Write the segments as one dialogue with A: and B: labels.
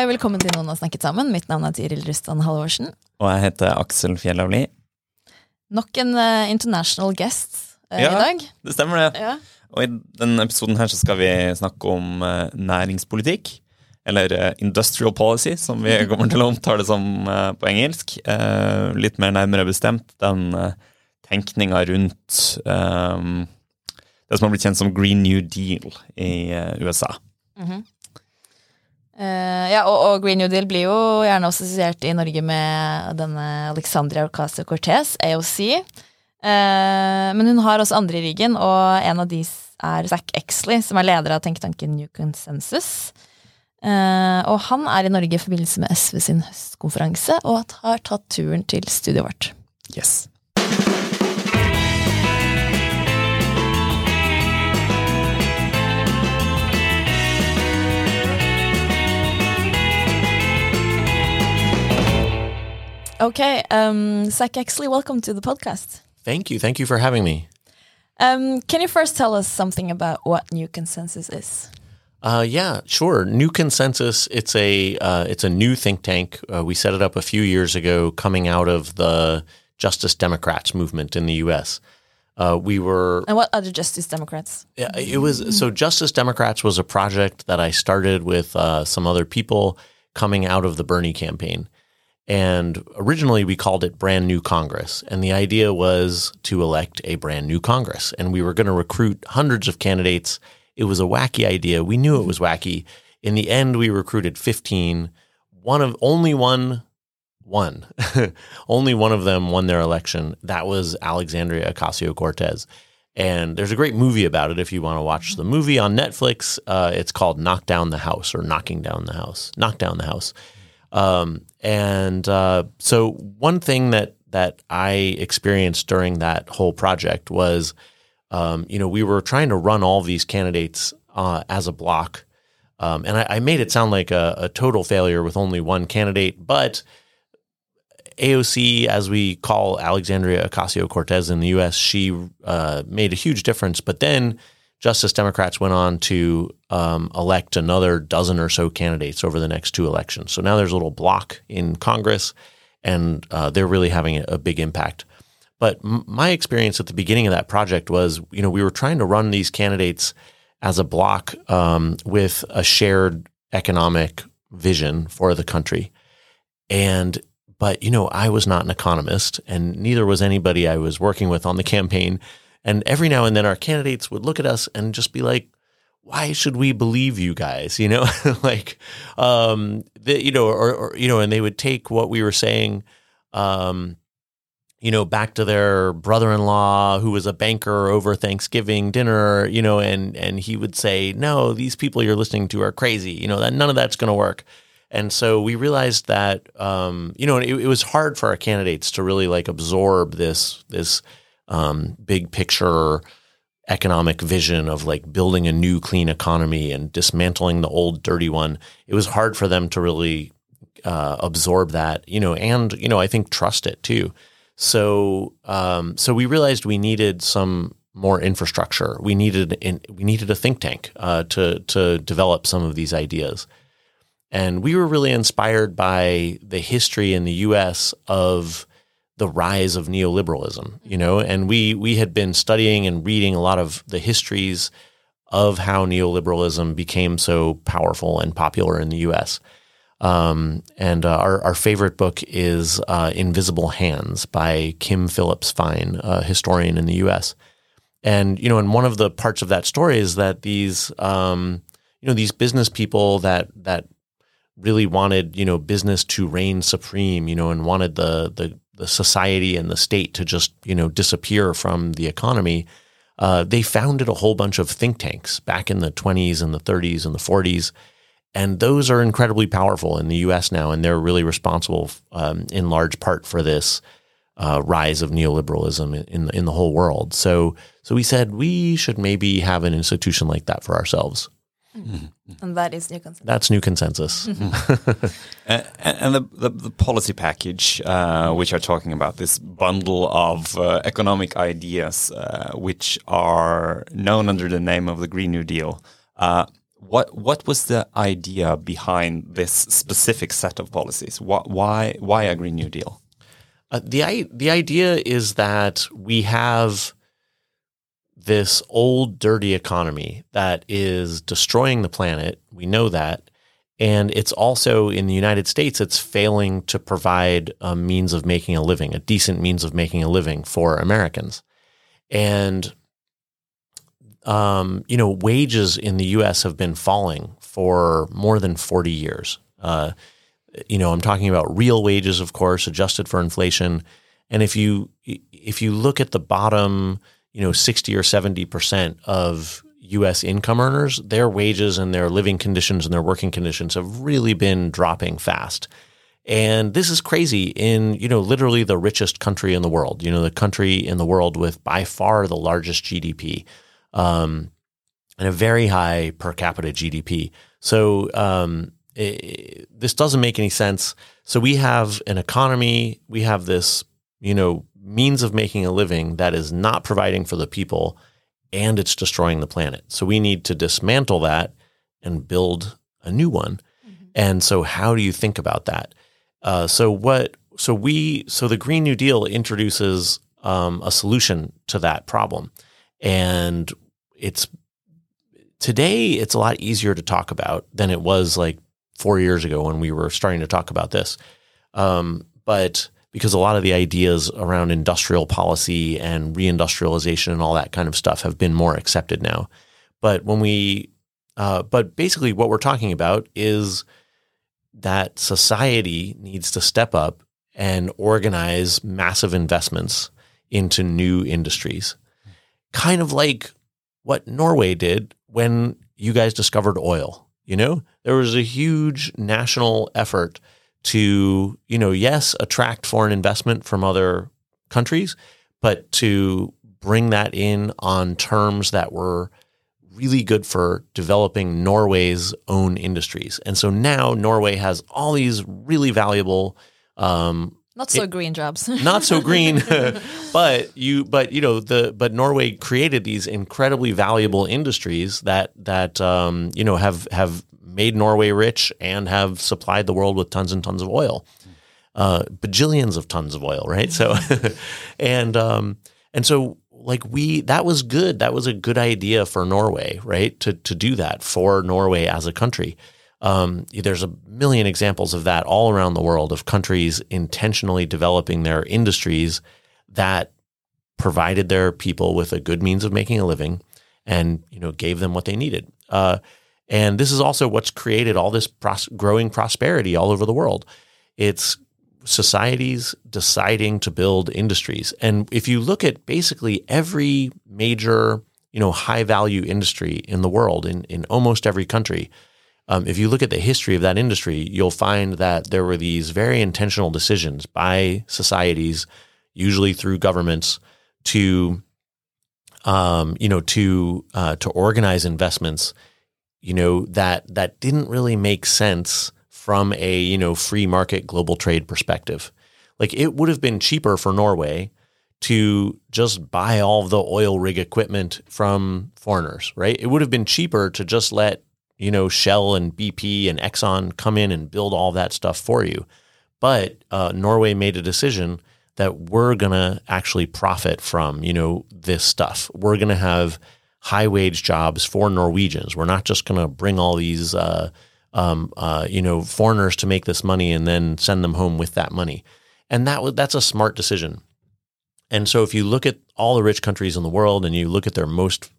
A: Hei velkommen til Noen har snakket sammen. Mitt navn er Tiril Rustan Halvorsen.
B: Og jeg heter Aksel Fjellavli.
A: Nok en uh, international guest uh,
B: Ja.
A: i dag.
B: Ja, Det stemmer, det.
A: Ja.
B: Og i denne episoden her så skal vi snakke om uh, næringspolitikk. Eller industrial policy, som vi kommer til å omtale som på engelsk. Litt mer nærmere bestemt den uh, tenkninga rundt det som har blitt kjent som Green New Deal i USA.
A: Eh, ja, og, og Green New Deal blir jo gjerne assosiert i Norge med denne Alexandria Ocasio-Cortez, AOC. Uh, men hun har også andre i ryggen, og en av de er Zack Exley, som er leder av tenketanken New Consensus. Uh, og han er i Norge i forbindelse med SV sin høstkonferanse, og har tatt turen til studioet vårt.
B: Yes.
A: Okay, um, Zack Exley, welcome to the podcast.
C: Thank you. Thank you for having me.
A: Um, can you first tell us something about what New Consensus is?
C: Uh, yeah, sure. New Consensus. It's a uh, it's a new think tank. Uh, we set it up a few years ago, coming out of the Justice Democrats movement in the U.S. Uh, we were
A: And what are the Justice Democrats?
C: Yeah, it was so Justice Democrats was a project that I started with uh, some other people coming out of the Bernie campaign. And originally we called it Brand New Congress. And the idea was to elect a brand new Congress. And we were going to recruit hundreds of candidates. It was a wacky idea. We knew it was wacky. In the end, we recruited 15. One of only one won. only one of them won their election. That was Alexandria Ocasio Cortez. And there's a great movie about it if you want to watch the movie on Netflix. Uh, it's called Knock Down the House or Knocking Down the House. Knock Down the House. Um, and uh, so one thing that that I experienced during that whole project was, um, you know, we were trying to run all these candidates uh, as a block, um, and I, I made it sound like a, a total failure with only one candidate, but AOC, as we call Alexandria Ocasio Cortez in the US, she uh, made a huge difference. But then Justice Democrats went on to um, elect another dozen or so candidates over the next two elections. So now there's a little block in Congress, and uh, they're really having a, big impact. But m- my experience at the beginning of that project was, you know, we were trying to run these candidates as a block um, with a shared economic vision for the country. And but you know, I was not an economist, and neither was anybody I was working with on the campaign. And every now and then, our candidates would look at us and just be like, "Why should we believe you guys?" You know, like, um, the, you know, or, or you know, and they would take what we were saying, um, you know, back to their brother-in-law who was a banker over Thanksgiving dinner, you know, and and he would say, "No, these people you're listening to are crazy. You know, that none of that's going to work." And so we realized that um, you know it, it was hard for our candidates to really like absorb this this um, big picture economic vision of like building a new clean economy and dismantling the old dirty one. It was hard for them to really uh, absorb that, you know, and you know I think trust it too. So um, so we realized we needed some more infrastructure. We needed in, we needed a think tank uh, to to develop some of these ideas. And we were really inspired by the history in the US of the rise of neoliberalism, you know, and we we had been studying and reading a lot of the histories of how neoliberalism became so powerful and popular in the US. Um, and uh, our, our favorite book is uh, Invisible Hands by Kim Phillips Fein, a historian in the US. And, you know, and one of the parts of that story is that these, um, you know, these business people that, that really wanted, you know, business to reign supreme, you know, and wanted the, the, the society and the state to just, you know, disappear from the economy. uh, they founded a whole bunch of think tanks back in the 20s and the 30s and the 40s. And those are incredibly powerful in the US now. And they're really responsible um, in large part for this uh, rise of neoliberalism in, the, in the whole world. So, so we said we should maybe have an institution like that for ourselves.
A: And that is new consensus.
C: That's new consensus.
B: And, and the, the, the policy package, uh, which are talking about this bundle of uh, economic ideas, uh, which are known under the name of the Green New Deal. Uh, what what was the idea behind this specific set of policies? Why why, why a Green New Deal?
C: Uh, the the idea is that we have this old dirty economy that is destroying the planet. We know that, and it's also in the United States. It's failing to provide a means of making a living, a decent means of making a living for Americans, and um, you know, wages in the U.S. have been falling for more than forty years. Uh, you know, I'm talking about real wages, of course, adjusted for inflation. And if you if you look at the bottom, you know, 60 or 70 percent of U.S. income earners, their wages and their living conditions and their working conditions have really been dropping fast. And this is crazy in, you know, literally the richest country in the world, you know, the country in the world with by far the largest GDP um, and a very high per capita GDP. So um, it, this doesn't make any sense. So we have an economy, we have this, you know, means of making a living that is not providing for the people and it's destroying the planet. So we need to dismantle that and build a new one. And so how do you think about that? Uh, so what so we so the Green New Deal introduces um, a solution to that problem. And it's today it's a lot easier to talk about than it was like four years ago when we were starting to talk about this. Um, but because a lot of the ideas around industrial policy and reindustrialization and all that kind of stuff have been more accepted now. But when we, uh, but basically what we're talking about is that society needs to step up and organize massive investments into new industries. Kind of like what Norway did when you guys discovered oil. You know, there was a huge national effort to, you know, yes, attract foreign investment from other countries, but to bring that in on terms that were really good for developing Norway's own industries. And so now Norway has all these really valuable um,
A: Not so green jobs.
C: not so green but you but you know the but norway created these incredibly valuable industries that that um, you know have have made norway rich and have supplied the world with tons and tons of oil. Uh, bajillions of tons of oil right? So and um and so like we that was good. That was a good idea for norway right? To to do that for norway as a country. Um, there's a million examples of that all around the world of countries intentionally developing their industries that provided their people with a good means of making a living and you know gave them what they needed. Uh, and this is also what's created all this pros- growing prosperity all over the world. It's societies deciding to build industries. And if you look at basically every major, you know, high value industry in the world, in, in almost every country, um, if you look at the history of that industry, you'll find that there were these very intentional decisions by societies, usually through governments, to, um, you know, to uh, to organize investments, you know, that that didn't really make sense from a you know free market global trade perspective. Like it would have been cheaper for Norway to just buy all the oil rig equipment from foreigners, right? It would have been cheaper to just let you know, Shell and BP and Exxon come in and build all that stuff for you. But uh, Norway made a decision that we're going to actually profit from, you know, this stuff. We're going to have high wage jobs for Norwegians. We're not just going to bring all these, uh, um, uh, you know, foreigners to make this money and then send them home with that money. And that that's a smart decision. And so if you look at all the rich countries in the world and you look at their most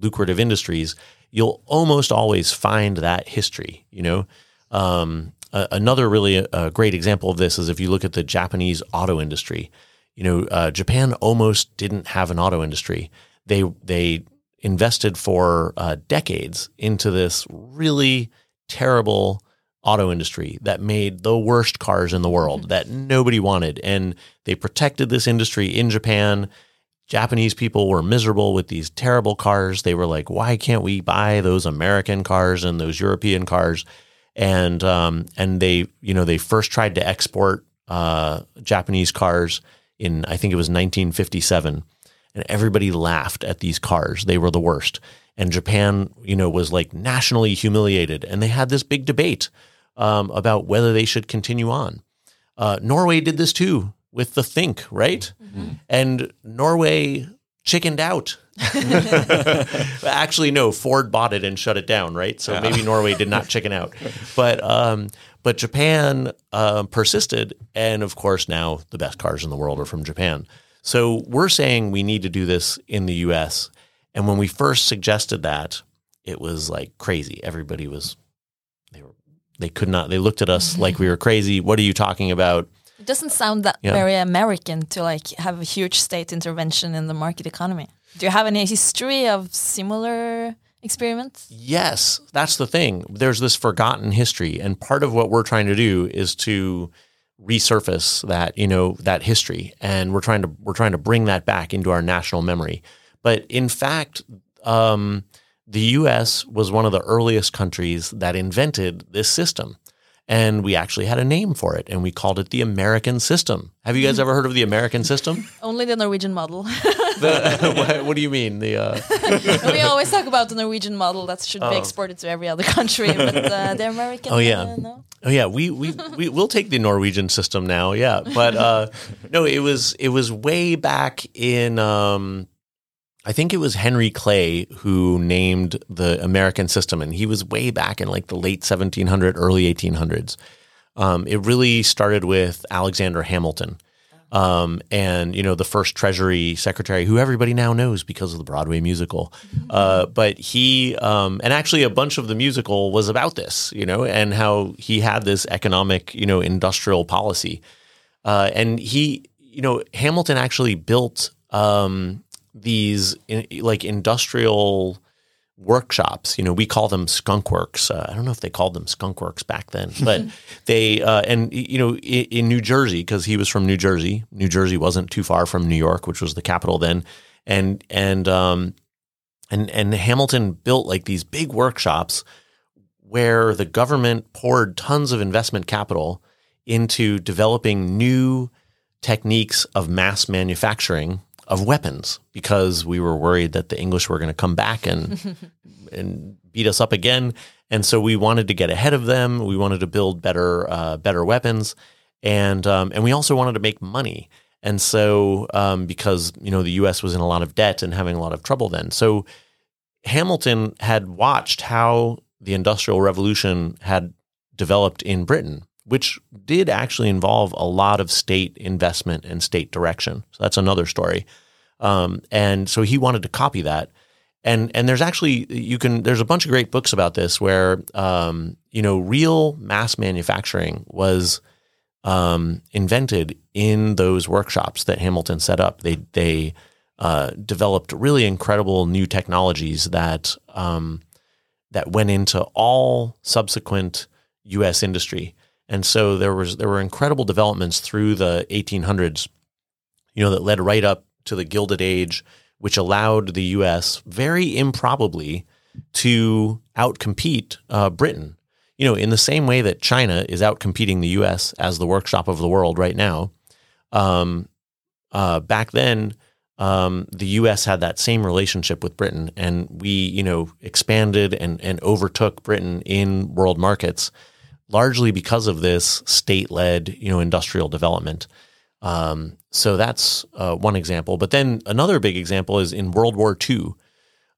C: lucrative industries, you'll almost always find that history. You know, um, a- another really uh, great example of this is if you look at the Japanese auto industry. You know, uh, Japan almost didn't have an auto industry. they they invested for uh, decades into this really terrible auto industry that made the worst cars in the world that nobody wanted. And they protected this industry in Japan. Japanese people were miserable with these terrible cars. They were like, why can't we buy those American cars and those European cars? And um, and they, you know, they first tried to export uh, Japanese cars in I think it was 1957 and everybody laughed at these cars. They were the worst. And Japan, you know, was like nationally humiliated. And they had this big debate um, about whether they should continue on. Uh, Norway did this too with the Think, right? Mm-hmm. And Norway chickened out. Actually, no. Ford bought it and shut it down, right? So yeah. maybe Norway did not chicken out, but um, but Japan uh, persisted, and of course now the best cars in the world are from Japan. So we're saying we need to do this in the US. And when we first suggested that, it was like crazy. Everybody was they were they could not they looked at us like we were crazy. What are you talking about?
A: It doesn't sound that yeah. very American to like have a huge state intervention in the market economy. Do you have any history of similar experiments?
C: Yes, that's the thing. There's this forgotten history and part of what we're trying to do is to resurface that you know that history. And we're trying to we're trying to bring that back into our national memory. But in fact um, the US was one of the earliest countries that invented this system and we actually had a name for it and we called it the American system. Have you guys ever heard of the American system?
A: Only the Norwegian model.
C: the, what, what, do you mean? The
A: uh... we always talk about the Norwegian model that should oh. be exported to every other country, but uh, the American.
C: Oh yeah, uh, no? oh yeah. We we we will take the Norwegian system now. Yeah, but uh, no, it was it was way back in um, I think it was Henry Clay who named the American system, and he was way back in like the late 1700s, early 1800s. Um, it really started with Alexander Hamilton, um, and you know the first Treasury Secretary, who everybody now knows because of the Broadway musical. Uh, but he, um, and actually, a bunch of the musical was about this, you know, and how he had this economic, you know, industrial policy, uh, and he, you know, Hamilton actually built. Um, these in, like industrial workshops. You know, we call them skunk works. Uh, I don't know if they called them skunk works back then, but they uh, and you know in, in New Jersey because he was from New Jersey. New Jersey wasn't too far from New York, which was the capital then, and and um and and Hamilton built like these big workshops where the government poured tons of investment capital into developing new techniques of mass manufacturing of weapons because we were worried that the English were going to come back and and beat us up again. And so we wanted to get ahead of them. We wanted to build better uh, better weapons, and um, and we also wanted to make money. And so um, because you know the U.S. was in a lot of debt and having a lot of trouble then, so Hamilton had watched how the Industrial Revolution had developed in Britain which did actually involve a lot of state investment and state direction. So that's another story. Um, and so he wanted to copy that. And and there's actually you can there's a bunch of great books about this where um, you know real mass manufacturing was um, invented in those workshops that Hamilton set up. They they uh, developed really incredible new technologies that um, that went into all subsequent U.S. industry. And so there was there were incredible developments through the 1800s, you know, that led right up to the Gilded Age, which allowed the U.S. very improbably to outcompete uh, Britain. You know, in the same way that China is outcompeting the U.S. as the workshop of the world right now. Um, uh, back then, um, the U.S. had that same relationship with Britain, and we, you know, expanded and and overtook Britain in world markets largely because of this state-led, you know, industrial development. Um, so that's uh, one example. But then another big example is in World War II.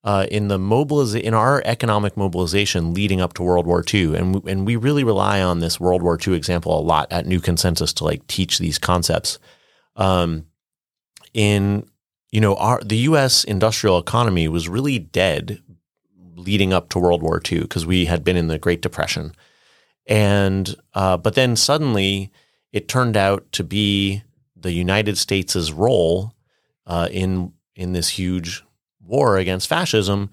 C: Uh, in the mobiliz- in our economic mobilization leading up to World War II, and we, and we really rely on this World War II example a lot at New Consensus to like teach these concepts. Um, in you know, our the U.S. industrial economy was really dead leading up to World War II because we had been in the Great Depression. And uh, but then suddenly it turned out to be the United States' role uh, in in this huge war against fascism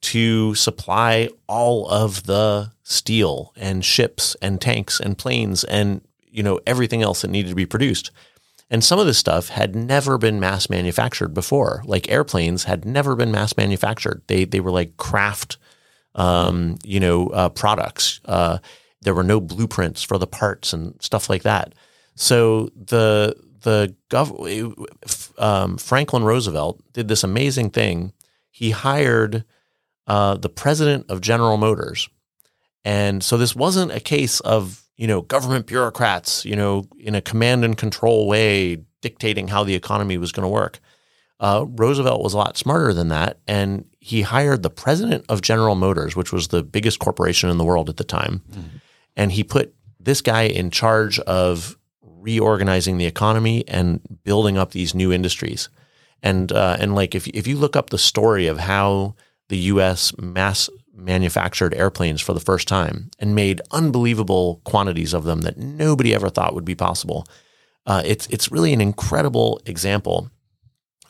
C: to supply all of the steel and ships and tanks and planes and you know everything else that needed to be produced. And some of this stuff had never been mass manufactured before. Like airplanes had never been mass manufactured. They they were like craft, um, you know, uh, products. Uh, there were no blueprints for the parts and stuff like that. So the the gov- um, Franklin Roosevelt did this amazing thing. He hired uh, the president of General Motors, and so this wasn't a case of you know government bureaucrats, you know, in a command and control way dictating how the economy was going to work. Uh, Roosevelt was a lot smarter than that, and he hired the president of General Motors, which was the biggest corporation in the world at the time, mm. And he put this guy in charge of reorganizing the economy and building up these new industries. And uh, and like if if you look up the story of how the U.S. mass manufactured airplanes for the first time and made unbelievable quantities of them that nobody ever thought would be possible. Uh, it's it's really an incredible example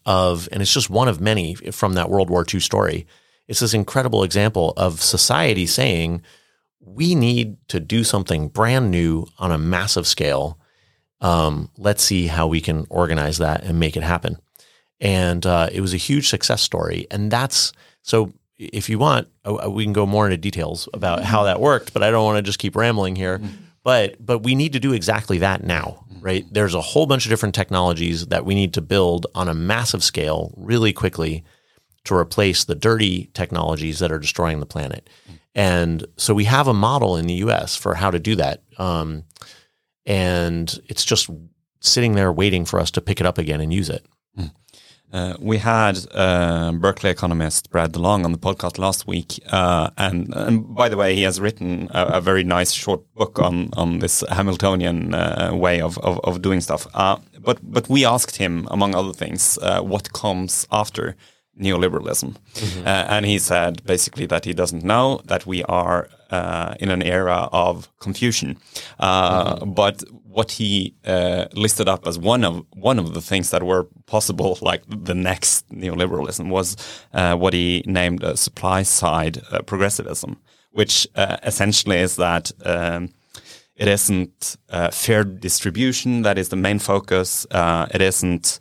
C: of, and it's just one of many from that World War II story. It's this incredible example of society saying we need to do something brand new on a massive scale um, let's see how we can organize that and make it happen. And uh, it was a huge success story. And that's so. If you want, uh, uh, we can go more into details about mm-hmm. how that worked. But I don't want to just keep rambling here. Mm-hmm. But but we need to do exactly that now, mm-hmm. right? There's a whole bunch of different technologies that we need to build on a massive scale, really quickly, to replace the dirty technologies that are destroying the planet. And so we have a model in the U.S. for how to do that. Um, and it's just sitting there waiting for us to pick it up again and use it.
B: Mm. Uh, we had uh, Berkeley economist Brad DeLong on the podcast last week, uh, and, and, by the way, he has written a, a, very nice short book on on this Hamiltonian uh, way of, of, of doing stuff. Uh, but but we asked him, among other things, uh, what comes after neoliberalism, mm-hmm. and he said basically that he doesn't know that we are uh, in an era of confusion. Uh, mm-hmm. But what he uh, listed up as one of one of the things that were possible, like the next neoliberalism, was uh, what he named supply side uh, progressivism, which uh, essentially is that. Um, it isn't fair distribution that is the main focus. it isn't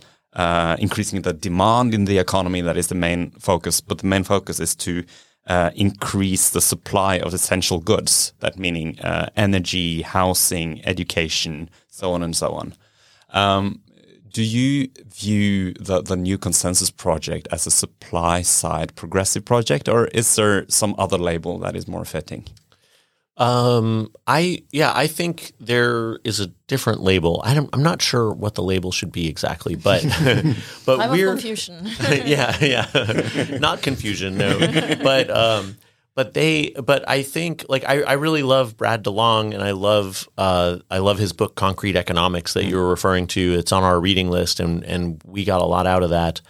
B: increasing the demand in the economy that is the main focus, but the main focus is to uh, increase the supply of essential goods. That meaning uh, energy, housing, education, so on and so on. Um, do you view the, the new consensus project as a supply side progressive project, or is there some other label that is more fitting?
C: Um, I yeah, I think there is a different label. I am not sure what the label should be exactly, but but
A: I'm
C: we're
A: confusion.
C: yeah, yeah, not confusion, no, but um, but they, but I think like I, I really love Brad DeLong and I love uh, I love his book Concrete Economics that you were referring to. It's on our reading list, and and we got a lot out of that.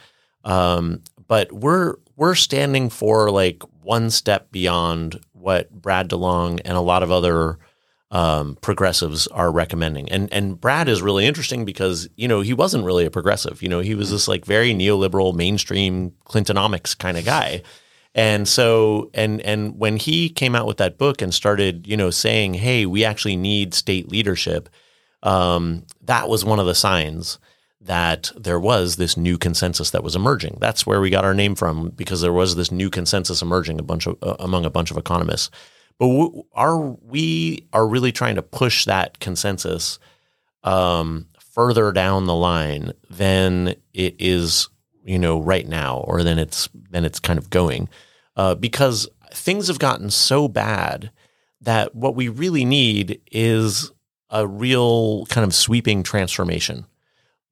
C: Um, but we're we're standing for like one step beyond what Brad DeLong and a lot of other um, progressives are recommending. And and Brad is really interesting because you know he wasn't really a progressive. You know he was this like very neoliberal, mainstream Clintonomics kind of guy. And so and and when he came out with that book and started you know saying, hey, we actually need state leadership, um, that was one of the signs that there was this new consensus that was emerging. That's where we got our name from because there was this new consensus emerging a bunch of, uh, among a bunch of economists. But w- are we are really trying to push that consensus um, further down the line than it is, you know, right now, or than it's than it's kind of going, uh, because things have gotten so bad that what we really need is a real kind of sweeping transformation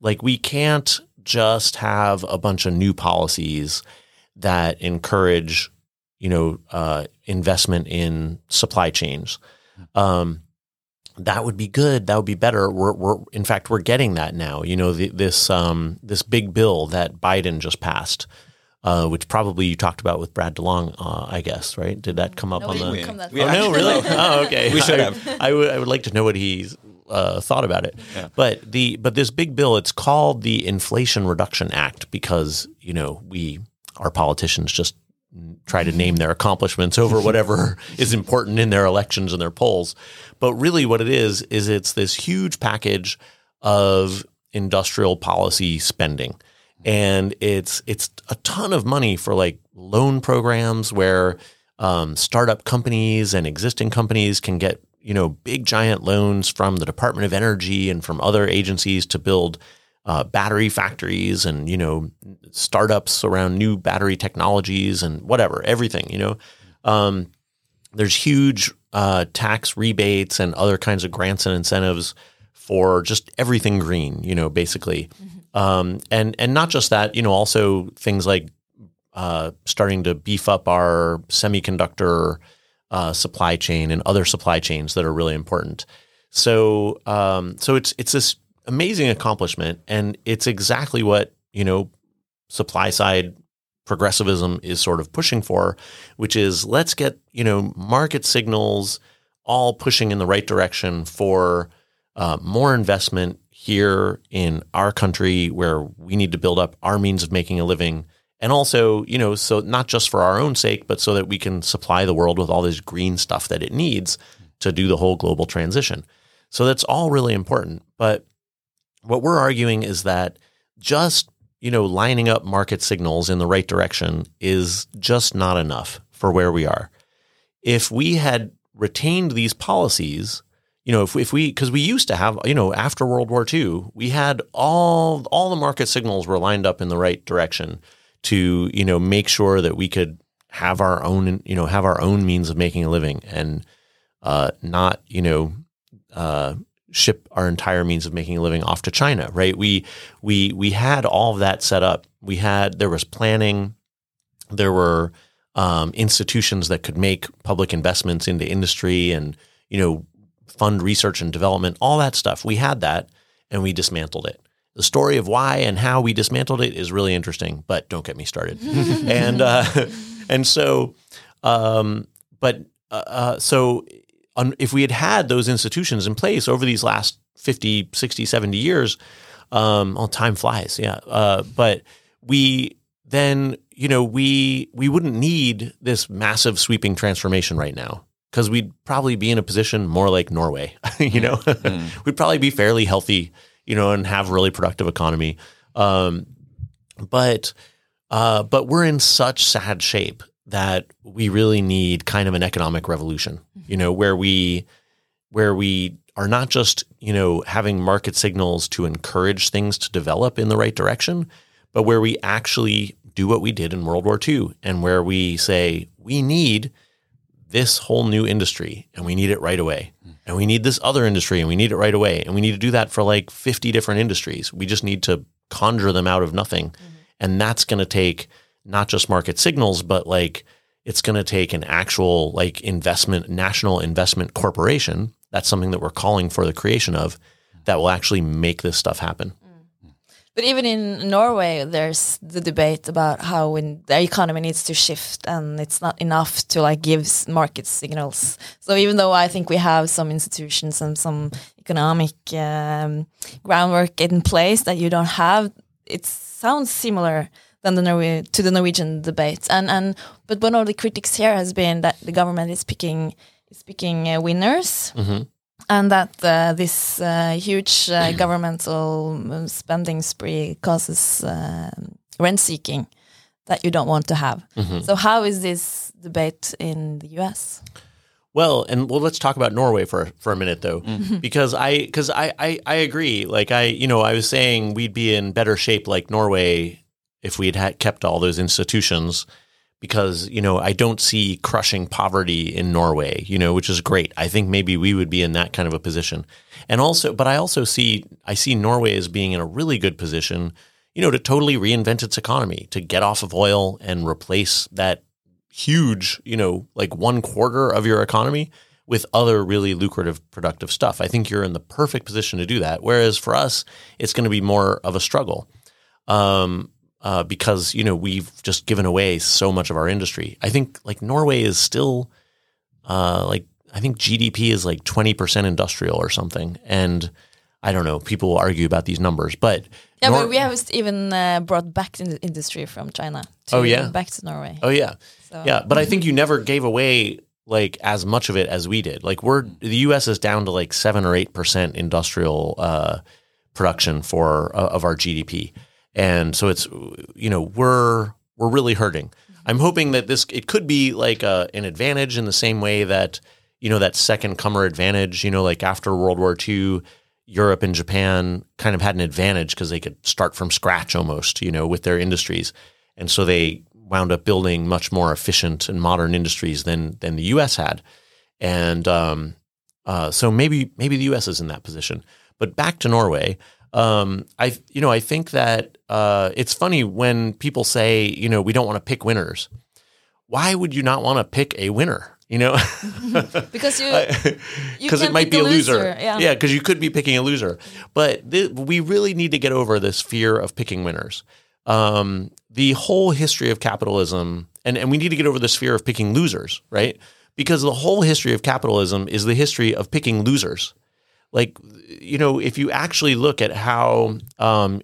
C: like we can't just have a bunch of new policies that encourage, you know, uh, investment in supply chains. Um, that would be good. That would be better. We're, we're in fact, we're getting that now. You know, the, this um, this big bill that Biden just passed, uh, which probably you talked about with Brad DeLong, uh, I guess, right? Did that come up
A: no,
C: on the?
A: We, oh
C: no, really? oh, okay.
B: We should have.
C: I, I would. I would like to know what he's uh, thought about it. Yeah. But the but this big bill, it's called the Inflation Reduction Act because you know we our politicians just try to name their accomplishments over whatever is important in their elections and their polls. But really, what it is is it's this huge package of industrial policy spending, and it's it's a ton of money for like loan programs where um, startup companies and existing companies can get you know big giant loans from the Department of Energy and from other agencies to build uh, battery factories and you know startups around new battery technologies and whatever everything you know? Um, there's huge uh, tax rebates and other kinds of grants and incentives for just everything green you know basically. Um, and and not just that you know also things like uh, starting to beef up our semiconductor uh, supply chain and other supply chains that are really important. So um, so it's it's this amazing accomplishment, and it's exactly what you know supply side progressivism is sort of pushing for, which is let's get you know market signals all pushing in the right direction for uh, more investment here in our country where we need to build up our means of making a living and also you know so not just for our own sake but so that we can supply the world with all this green stuff that it needs to do the whole global transition. So that's all really important. But what we're arguing is that just you know lining up market signals in the right direction is just not enough for where we are. If we had retained these policies, you know, if if we because we used to have, you know, after World War II, we had all all the market signals were lined up in the right direction to you know make sure that we could have our own you know have our own means of making a living and uh, not you know uh, ship our entire means of making a living off to China, right? We we we had all of that set up. We had there was planning, there were um, institutions that could make public investments into industry and you know fund research and development, all that stuff. We had that, and we dismantled it. The story of why and how we dismantled it is really interesting, but don't get me started. and uh, and so, um, but uh, uh so if we had had those institutions in place over these last 50, 60, 70 years, um, well, time flies, yeah. Uh, but we then, you know, we we wouldn't need this massive sweeping transformation right now because we'd probably be in a position more like Norway. you know, mm. we'd probably be fairly healthy, you know, and have really productive economy. Um, but uh, but we're in such sad shape that we really need kind of an economic revolution, you know, where we where we are not just, you know, having market signals to encourage things to develop in the right direction, but where we actually do what we did in World War II and where we say we need this whole new industry and we need it right away. And we need this other industry and we need it right away. And we need to do that for like 50 different industries. We just need to conjure them out of nothing. Mm-hmm. And that's going to take not just market signals, but like it's going to take an actual like investment, national investment corporation. That's something that we're calling for the creation of that will actually make this stuff happen.
A: But even in Norway, there's the debate about how the economy needs to shift and it's not enough to like give market signals. So even though I think we have some institutions and some economic um, groundwork in place that you don't have, it sounds similar than the Norwe to the Norwegian debate. And and but one of the critics here has been that the government is picking is picking uh, winners. Mm -hmm. And that uh, this uh, huge uh, governmental um, spending spree causes uh, rent seeking that you don't want to have. Mm -hmm. So, how is this debate in the U.S.?
C: Well, and well, let's talk about Norway for for a minute though, mm. because I because I, I I agree. Like I you know I was saying we'd be in better shape like Norway if we had, had kept all those institutions because you know I don't see crushing poverty in Norway, you know, which is great. I think maybe we would be in that kind of a position. And also but I also see I see Norway as being in a really good position, you know, to totally reinvent its economy, to get off of oil and replace that huge, you know, like one quarter of your economy with other really lucrative productive stuff. I think you're in the perfect position to do that. Whereas for us, it's going to be more of a struggle. Um, uh, because you know we've just given away so much of our industry. I think like Norway is still uh, like I think GDP is like twenty percent industrial or something, and I don't know. People will argue about these numbers, but
A: Yeah,
C: Nor-
A: but we have even uh, brought back the industry from China. To,
C: Oh, yeah?
A: back to Norway.
C: Oh yeah,
A: So-
C: yeah. But I think you never gave away like as much of it as we did. Like we're the U.S. is down to like seven or eight percent industrial uh, production for uh, of our GDP, and so it's you know we're we're really hurting. I'm hoping that this it could be like a, an advantage in the same way that you know that second comer advantage. You know, like after World War II. Europe and Japan kind of had an advantage because they could start from scratch almost, you know, with their industries. And so they wound up building much more efficient and modern industries than than the U.S. had, and um, uh, so maybe maybe the U.S. is in that position. But back to Norway, um, I you know I think that uh, it's funny when people say you know we don't want to pick winners. Why would you not want to pick a winner? You know,
A: Because you,
C: because it might be a loser.
A: Yeah.
C: Yeah, because you could be picking a loser. But th- we really need to get over this fear of picking winners. Um, the whole history of capitalism, and, and we need to get over this fear of picking losers, right? Because the whole history of capitalism is the history of picking losers. Like, you know, if you actually look at how, um,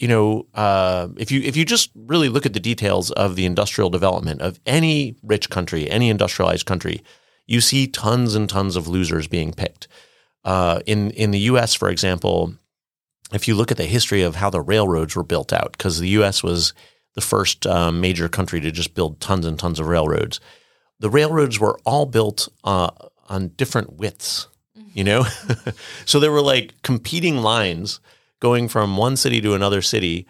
C: you know, uh, if you if you just really look at the details of the industrial development of any rich country, any industrialized country, you see tons and tons of losers being picked. Uh, in in the U.S., for example, if you look at the history of how the railroads were built out, because the U.S. was the first um, major country to just build tons and tons of railroads, the railroads were all built uh, on different widths. You know, so there were like competing lines going from one city to another city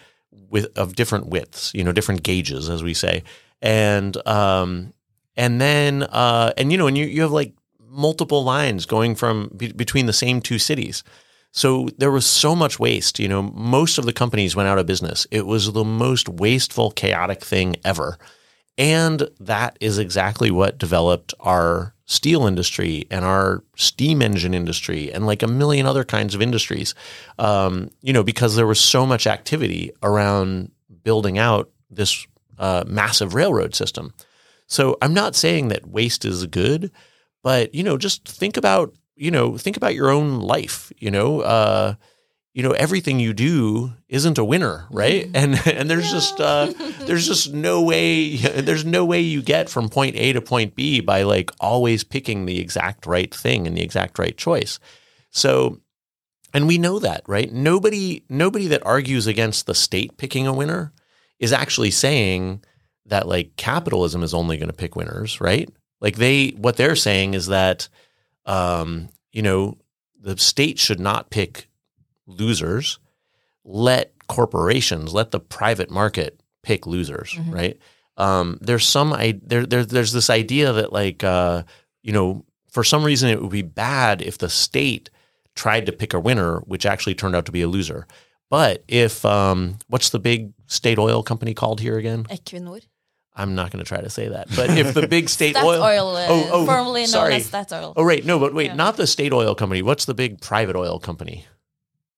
C: with of different widths. You know, different gauges, as we say, and um, and then uh, and you know, and you you have like multiple lines going from be- between the same two cities. So there was so much waste. You know, most of the companies went out of business. It was the most wasteful, chaotic thing ever. And that is exactly what developed our steel industry and our steam engine industry and like a million other kinds of industries. Um, you know, because there was so much activity around building out this uh, massive railroad system. So I'm not saying that waste is good, but you know, just think about you know think about your own life. You know, uh, you know everything you do isn't a winner, right? And and there's just uh, there's just no way there's no way you get from point A to point B by like always picking the exact right thing and the exact right choice. So and we know that, right? Nobody nobody that argues against the state picking a winner is actually saying that like capitalism is only going to pick winners, right? Like they what they're saying is that um, you know, the state should not pick losers. Let corporations, let the private market pick losers, right? Um, there's some I there, there there's this idea that like uh, you know, for some reason it would be bad if the state tried to pick a winner, which actually turned out to be a loser. But if um, what's the big state oil company called here again?
A: Equinor.
C: I'm not going to try to say that. But if the big state
A: Statoil,
C: oil,
A: uh, formerly known
C: sorry.
A: as Statoil.
C: Oh, right. No, but wait,
A: Yeah.
C: not the state oil company. What's the big private oil company?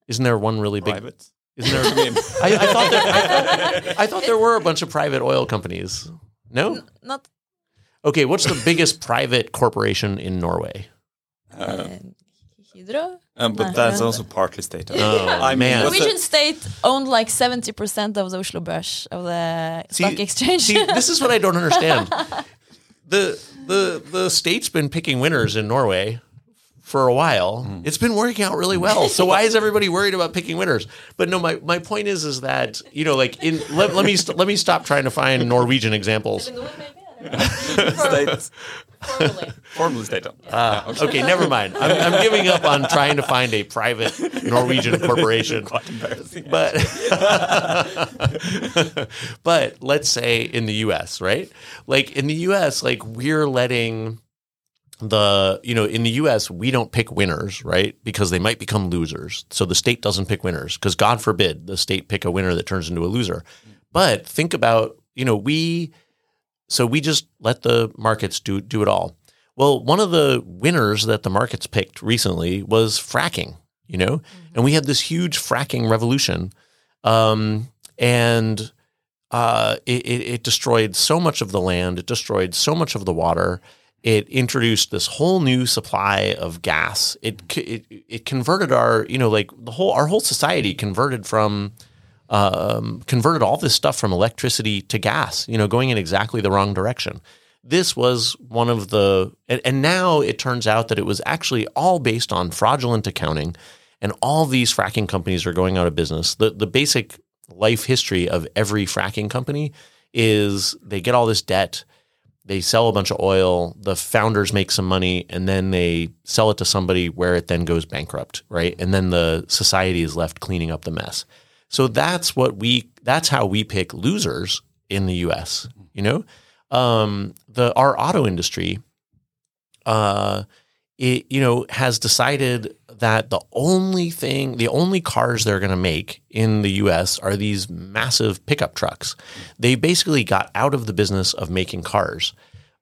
C: Isn't there one really big?
B: Private.
C: Isn't there? I, I thought there, I, thought, I thought there were a bunch of private oil companies. No.
A: Not
C: Okay. What's the biggest private corporation in Norway?
A: uh, Hydro.
B: Um, but
A: No.
B: that's also partly state.
C: Oh,
B: I mean,
C: man.
B: the-
A: Norwegian state owned like seventy percent of the Oslo Børs of the stock exchange.
C: See, this is what I don't understand. The the the state's been picking winners in Norway for a while.
B: Hmm.
C: It's been working out really well. So why is everybody worried about picking winners? But no, my, my point is is that you know, like in let, let me st- let me stop trying to find Norwegian examples.
B: State,
A: Formerly.
B: formally state.
C: Uh, okay, never mind. I'm, I'm giving up on trying to find a private Norwegian corporation.
B: Quite embarrassing.
C: but but let's say in the US, right? Like in the US, like we're letting the you know in the US we don't pick winners, right? Because they might become losers. So the state doesn't pick winners because God forbid the state pick a winner that turns into a loser. But think about, you know, we so we just let the markets do do it all. Well, one of the winners that the markets picked recently was fracking, you know, and we had this huge fracking revolution, um, and uh, it, it, it destroyed so much of the land, it destroyed so much of the water, It introduced this whole new supply of gas. It it it converted our you know like the whole our whole society converted from um, converted all this stuff from electricity to gas. You know, going in exactly the wrong direction. This was one of the and, and now it turns out that it was actually all based on fraudulent accounting, and all these fracking companies are going out of business. The the basic life history of every fracking company is they get all this debt they sell a bunch of oil, the founders make some money, and then they sell it to somebody where it then goes bankrupt, right? And then the society is left cleaning up the mess. So that's what we that's how we pick losers in the US, you know? Um, the our auto industry uh it you know has decided that the only thing the only cars they're going to make in the US are these massive pickup trucks. They basically got out of the business of making cars.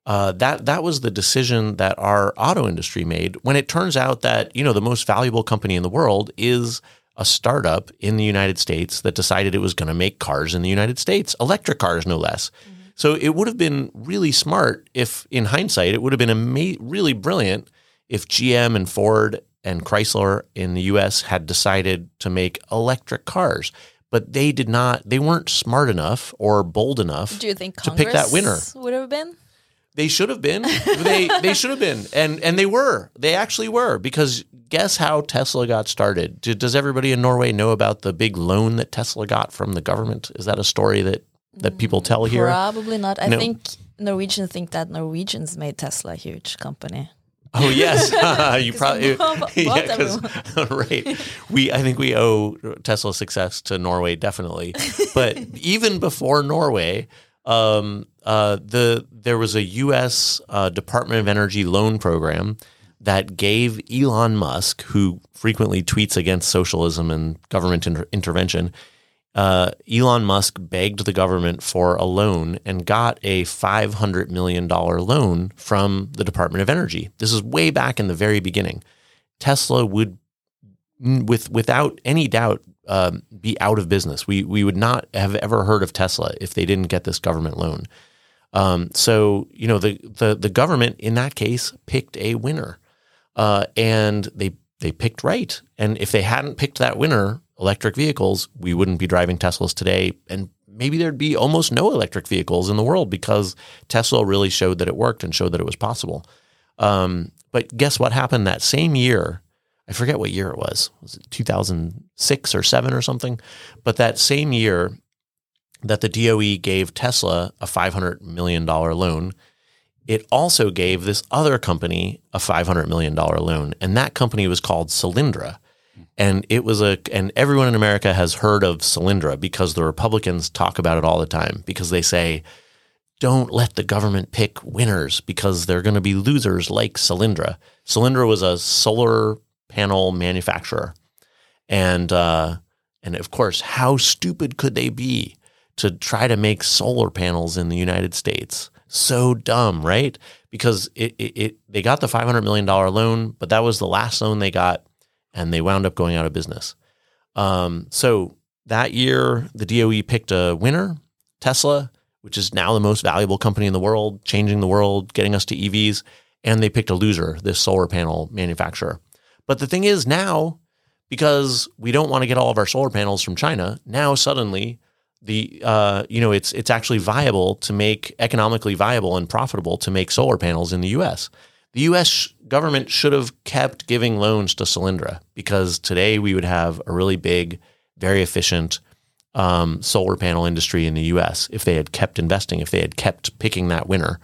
C: Uh, that that was the decision that our auto industry made when it turns out that you know the most valuable company in the world is a startup in the United States that decided it was going to make cars in the United States, electric cars no less. So it would have been really smart if, in hindsight, it would have been ama- really brilliant if GM and Ford and Chrysler in the US had decided to make electric cars. But they did not, they weren't smart enough or bold enough
A: Do you think
C: to
A: Congress
C: pick that winner.
A: would have been?
C: They should have been. they they should have been. And and they were. They actually were because guess how Tesla got started? Does everybody in Norway know about the big loan that Tesla got from the government? Is that a story that that people tell here?
A: Probably not. I
C: No.
A: think Norwegians think that Norwegians made Tesla a huge company.
C: Oh yes, you probably yeah, right. We I think we owe Tesla's success to Norway definitely, but even before Norway, um, uh, the there was a U.S. Uh, Department of Energy loan program that gave Elon Musk, who frequently tweets against socialism and government inter- intervention. Uh, Elon Musk begged the government for a loan and got a $500 million loan from the Department of Energy. This is way back in the very beginning. Tesla would, with without any doubt, um, be out of business. We we would not have ever heard of Tesla if they didn't get this government loan. Um, so you know the the the government in that case picked a winner, uh, and they they picked right. And if they hadn't picked that winner, electric vehicles, we wouldn't be driving Teslas today, and maybe there'd be almost no electric vehicles in the world because Tesla really showed that it worked and showed that it was possible. Um, but guess what happened that same year? I forget what year it was. Was it 2006 or 7 or something? But that same year that the DOE gave Tesla a $500 million loan, it also gave this other company a $500 million loan. And that company was called Solyndra. And it was a, and everyone in America has heard of Solyndra because the Republicans talk about it all the time because they say, don't let the government pick winners because they're going to be losers like Solyndra. Solyndra was a solar panel manufacturer. And, uh, and of course, how stupid could they be to try to make solar panels in the United States? So dumb, right? Because it, it, it they got the $500 million loan, but that was the last loan they got, and they wound up going out of business. Um, so that year, the DOE picked a winner, Tesla, which is now the most valuable company in the world, changing the world, getting us to EVs. And they picked a loser, this solar panel manufacturer. But the thing is now, because we don't want to get all of our solar panels from China, now suddenly the uh, you know it's it's actually viable to make economically viable and profitable to make solar panels in the U.S. The U.S. government should have kept giving loans to Solyndra because today we would have a really big, very efficient um, solar panel industry in the U.S. if they had kept investing, if they had kept picking that winner.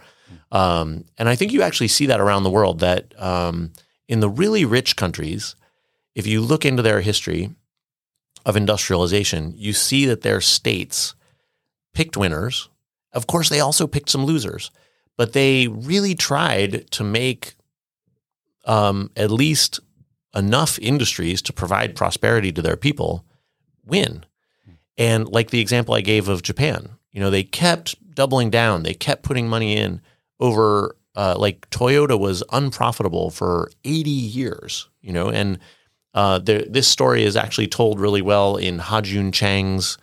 C: Um, and I think you actually see that around the world. That um, in the really rich countries, if you look into their history of industrialization, you see that their states picked winners. Of course, they also picked some losers, but they really tried to make um, at least enough industries to provide prosperity to their people win. And like the example I gave of Japan, you know, they kept doubling down, they kept putting money in over, uh, like Toyota was unprofitable for 80 years, you know, and uh, there, this story is actually told really well in Ha-Joon Chang's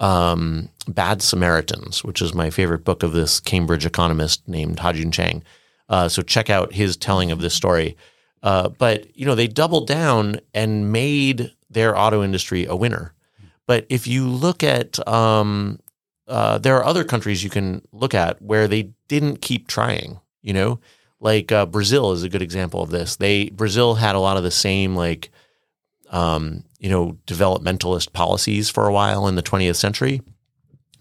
C: um, Bad Samaritans, which is my favorite book of this Cambridge economist named Ha-Joon Chang. Uh, so check out his telling of this story. Uh, but you know, they doubled down and made their auto industry a winner. But if you look at, um, uh, there are other countries you can look at where they didn't keep trying. You know, like uh, Brazil is a good example of this. They Brazil had a lot of the same like, um, you know, developmentalist policies for a while in the 20th century,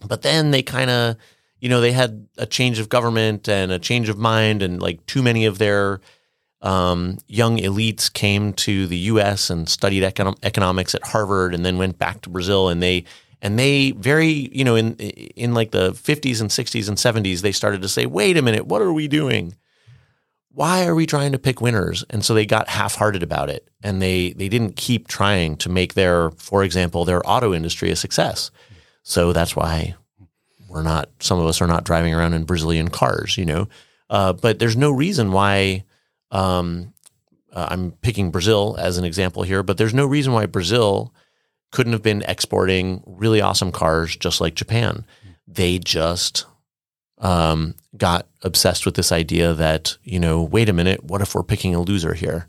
C: but then they kind of, you know, they had a change of government and a change of mind, and like too many of their um, young elites came to the U.S. and studied econ- economics at Harvard, and then went back to Brazil, and they and they very you know in in like the 50s and 60s and 70s they started to say, wait a minute, what are we doing? Why are we trying to pick winners? And so they got half-hearted about it, and they they didn't keep trying to make their, for example, their auto industry a success. So that's why we're not. Some of us are not driving around in Brazilian cars, you know. Uh, but there's no reason why um, uh, I'm picking Brazil as an example here, but there's no reason why Brazil couldn't have been exporting really awesome cars just like Japan. They just um, got obsessed with this idea that, you know, wait a minute, what if we're picking a loser here?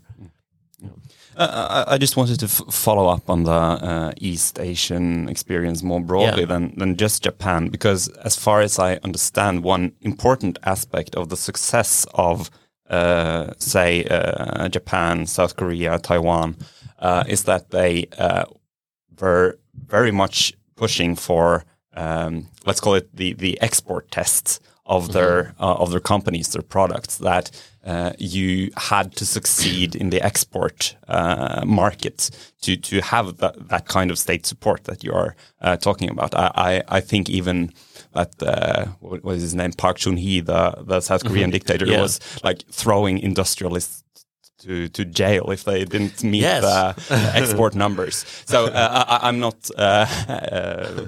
B: Uh, I just wanted to follow up on the uh, East Asian experience more broadly
C: Yeah.
B: than, than just Japan, because as far as I understand, one important aspect of the success of, uh, say, uh, Japan, South Korea, Taiwan, uh, is that they uh, were very much pushing for, um, let's call it the, the export tests of their uh, of their companies, their products. That uh, you had to succeed in the export uh, market to to have that, that kind of state support that you are uh, talking about. I, I, I think even that uh, what was his name Park Chung Hee, the the South Korean dictator,
C: Yeah.
B: was like throwing industrialists. To, to jail if they didn't meet
C: Yes.
B: the export numbers. So uh, I, I'm not uh, uh,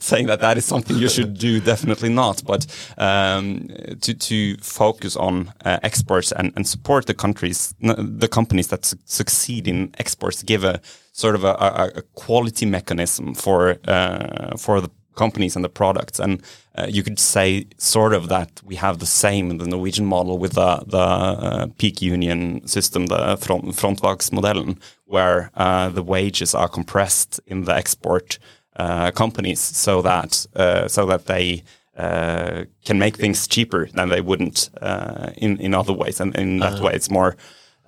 B: saying that that is something you should do. Definitely not. But um, to to focus on uh, exports and, and support the countries, the companies that su- succeed in exports, give a sort of a, a, a quality mechanism for uh, for the companies and the products. And uh, you could say sort of that we have the same in the Norwegian model with the, the uh, peak union system, the front, frontfagsmodellen, where uh, the wages are compressed in the export uh, companies so that uh, so that they uh, can make things cheaper than they wouldn't uh, in in other ways, and in that way, it's more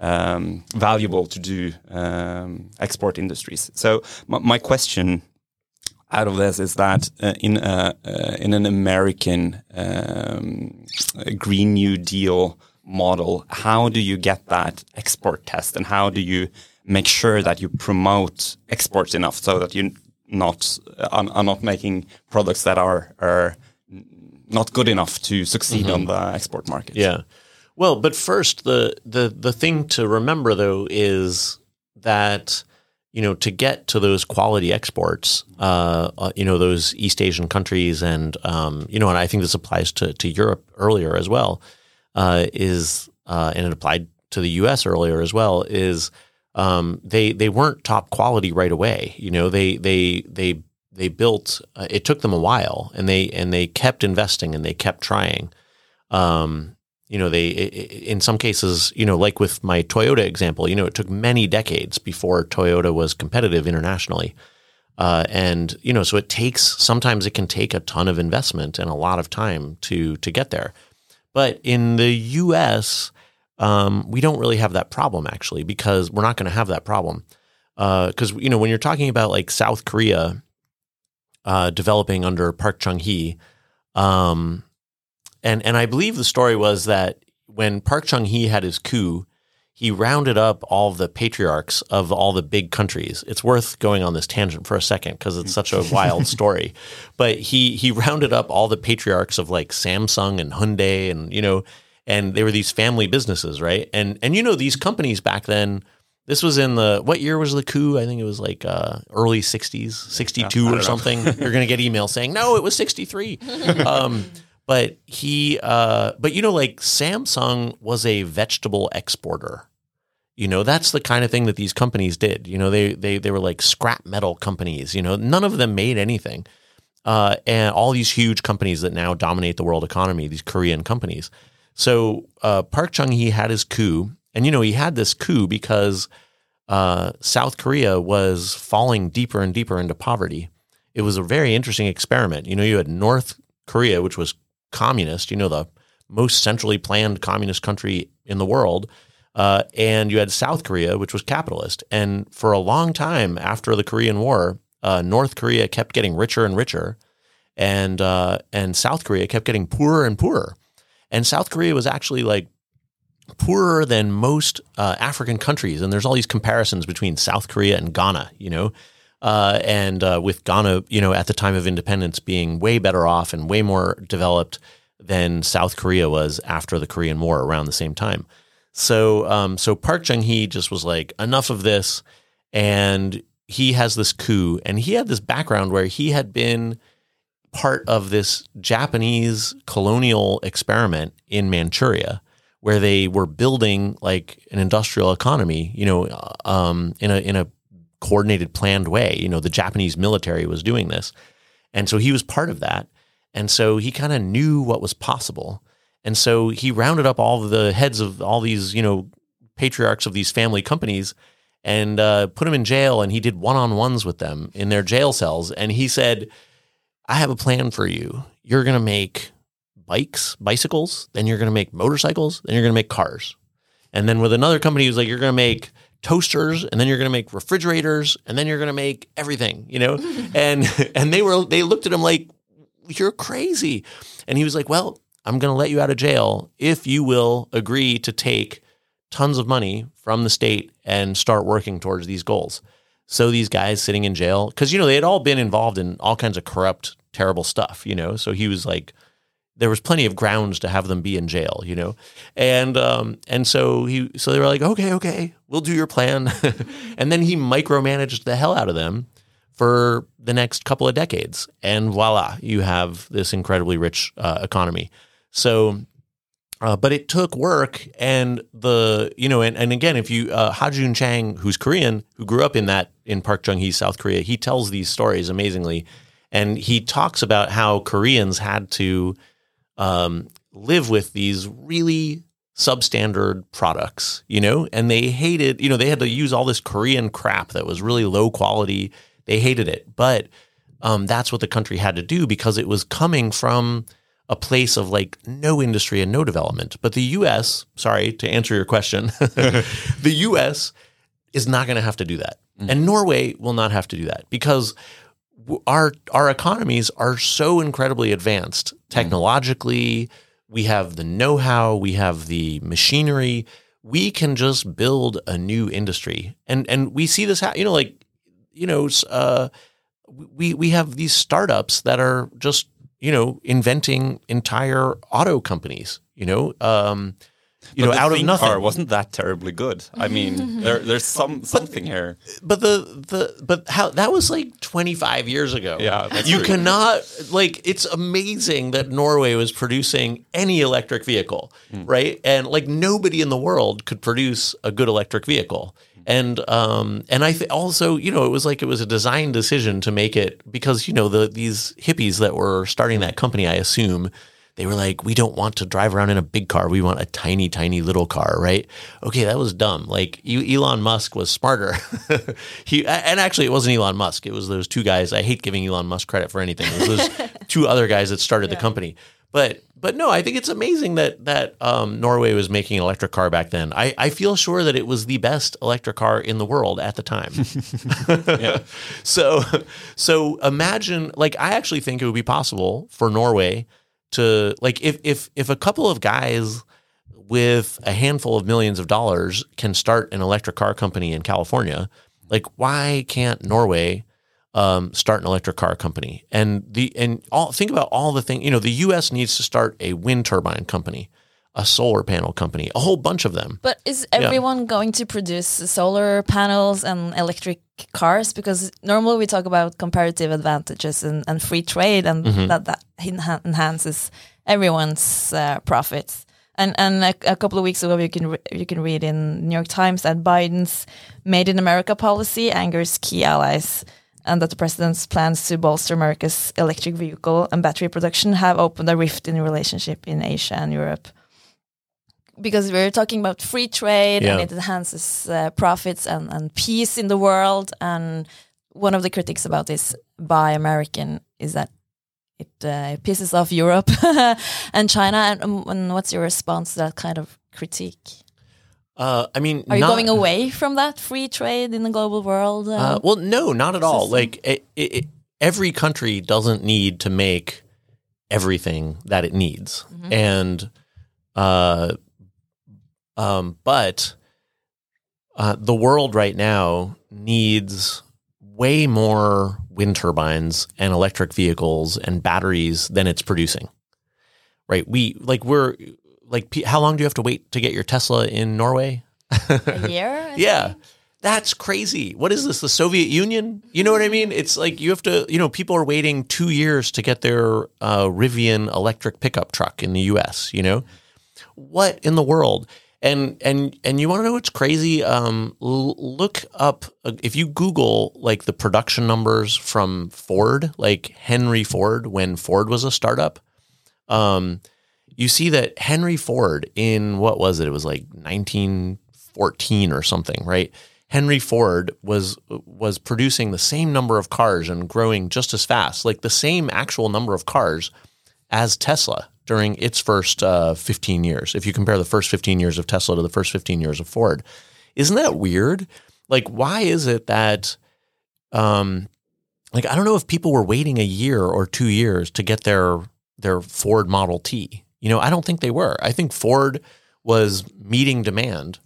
B: um, valuable to do um, export industries. So my, my question out of this is that uh, in a, uh, in an American um, Green New Deal model, how do you get that export test, and how do you make sure that you promote exports enough so that you not are, are not making products that are are not good enough to succeed on the export market?
C: Yeah. Well, but first, the the the thing to remember though is that you know to get to those quality exports, uh, uh, you know those East Asian countries, and um, you know, and I think this applies to to Europe earlier as well, uh, is uh, and it applied to the U.S. earlier as well. Is um, they they weren't top quality right away. You know, they they they they built. Uh, it took them a while, and they and they kept investing and they kept trying. Um, you know, they in some cases, you know, like with my Toyota example, you know, it took many decades before Toyota was competitive internationally. Uh, and you know, so it takes sometimes it can take a ton of investment and a lot of time to to get there. But in the U.S., um, we don't really have that problem actually because we're not going to have that problem because you know when you're talking about like South Korea uh, developing under Park Chung Hee, um, and and I believe the story was that when Park Chung Hee had his coup, he rounded up all the patriarchs of all the big countries. It's worth going on this tangent for a second because it's such a wild story. But he he rounded up all the patriarchs of like Samsung and Hyundai and you know, and they were these family businesses, right? And and you know these companies back then. This was in the what year was the coup? I think it was like uh, early '60s, '62 or something. You're gonna get email saying no, it was '63. um, but he, uh, but you know, like Samsung was a vegetable exporter. You know, that's the kind of thing that these companies did. You know, they they they were like scrap metal companies. You know, none of them made anything. Uh, and all these huge companies that now dominate the world economy, these Korean companies. So uh, Park Chung Hee had his coup, and you know he had this coup because uh, South Korea was falling deeper and deeper into poverty. It was a very interesting experiment. You know, you had North Korea, which was communist. You know, the most centrally planned communist country in the world. Uh, and you had South Korea, which was capitalist. And for a long time after the Korean War, uh, North Korea kept getting richer and richer, and uh, and South Korea kept getting poorer and poorer. And South Korea was actually like poorer than most uh, African countries. And there's all these comparisons between South Korea and Ghana, you know. Uh, and uh, with Ghana, you know, at the time of independence being way better off and way more developed than South Korea was after the Korean War around the same time. So, um, so Park Chung Hee just was like, enough of this, and he has this coup, and he had this background where he had been part of this Japanese colonial experiment in Manchuria, where they were building like an industrial economy, you know, um, in a in a coordinated, planned way. You know, the Japanese military was doing this, and so he was part of that, and so he kind of knew what was possible. And so he rounded up all the heads of all these, you know, patriarchs of these family companies and uh, put them in jail. And he did one on ones with them in their jail cells. And he said, I have a plan for you. You're going to make bikes, bicycles, then you're going to make motorcycles, then you're going to make cars. And then with another company, he was like, You're going to make toasters and then you're going to make refrigerators and then you're going to make everything you know and and they were they looked at him like you're crazy and he was like well I'm going to let you out of jail if you will agree to take tons of money from the state and start working towards these goals. So these guys sitting in jail, because, you know, they had all been involved in all kinds of corrupt, terrible stuff, you know? So he was like, there was plenty of grounds to have them be in jail, you know, and um, and so he so they were like, okay, okay, we'll do your plan, and then he micromanaged the hell out of them for the next couple of decades, and voila, you have this incredibly rich uh, economy. So, uh, but it took work and the, you know, and, and again, if you, uh, Ha-Joon Chang, who's Korean, who grew up in that, in Park Chung Hee, South Korea, he tells these stories amazingly. And he talks about how Koreans had to um, live with these really substandard products, you know, and they hated, you know, they had to use all this Korean crap that was really low quality. They hated it. But um, that's what the country had to do because it was coming from, a place of like no industry and no development. But the US, sorry to answer your question, the US is not going to have to do that. Mm-hmm. And Norway will not have to do that because our our economies are so incredibly advanced technologically. We have the know-how, we have the machinery. We can just build a new industry. And and we see this ha- you know like you know uh, we we have these startups that are just you know, inventing entire auto companies, you know, um, you
B: but
C: know, out of nothing.
B: Car wasn't that terribly good. I mean, there, there's some something
C: but,
B: here.
C: But the the but how that was like 25 years ago.
B: Yeah,
C: you
B: true.
C: cannot like. It's amazing that Norway was producing any electric vehicle, mm. right? And like nobody in the world could produce a good electric vehicle and um and I th- also you know it was like it was a design decision to make it because you know the these hippies that were starting that company I assume they were like we don't want to drive around in a big car we want a tiny tiny little car right okay that was dumb like Elon Musk was smarter he and actually it wasn't Elon Musk it was those two guys I hate giving Elon Musk credit for anything it was those two other guys that started yeah. the company but but no, I think it's amazing that that um, Norway was making an electric car back then. I, I feel sure that it was the best electric car in the world at the time. yeah. So so imagine like I actually think it would be possible for Norway to like if if if a couple of guys with a handful of millions of dollars can start an electric car company in California, like why can't Norway um, start an electric car company. And the and all think about all the things. You know, the U.S. needs to start a wind turbine company, a solar panel company, a whole bunch of them.
A: But is everyone yeah. going to produce solar panels and electric cars? Because normally we talk about comparative advantages and, and free trade, and mm-hmm. that that enhances everyone's uh, profits. And and a, a, couple of weeks ago, you can re- you can read in New York Times that Biden's Made in America policy angers key allies and that the president's plans to bolster America's electric vehicle and battery production have opened a rift in the relationship in Asia and Europe. Because we're talking about free trade
C: Yeah.
A: and it enhances uh, profits and, and peace in the world. And one of the critics about this Buy American is that it uh, pisses off Europe and China. And, um, and what's your response to that kind of critique?
C: Uh, I mean,
A: Are you going away from that free trade in the global world? Uh,
C: Uh, well, no, not at all.
A: system?
C: Like it, it, every country doesn't need to make everything that it needs,
A: Mm-hmm.
C: and uh, um, but uh, the world right now needs way more wind turbines and electric vehicles and batteries than it's producing. Right? We like we're like how long do you have to wait to get your Tesla in Norway?
A: a year? I
C: Yeah.
A: think?
C: That's crazy. What is this? The Soviet Union? You know what I mean? It's like you have to, you know, people are waiting two years to get their uh, Rivian electric pickup truck in the US, you know? What in the world? And and and you want to know what's crazy? Um, look up uh, if you Google like the production numbers from Ford, like Henry Ford when Ford was a startup. Um, you see that Henry Ford in what was it? It was like 1914 or something, right? Henry Ford was was producing the same number of cars and growing just as fast, like the same actual number of cars as Tesla during its first uh, 15 years. If you compare the first 15 years of Tesla to the first 15 years of Ford, isn't that weird? Like, why is it that, um, like, I don't know if people were waiting a year or two years to get their their Ford Model T. You know, I don't think they were. I think Ford was meeting demand.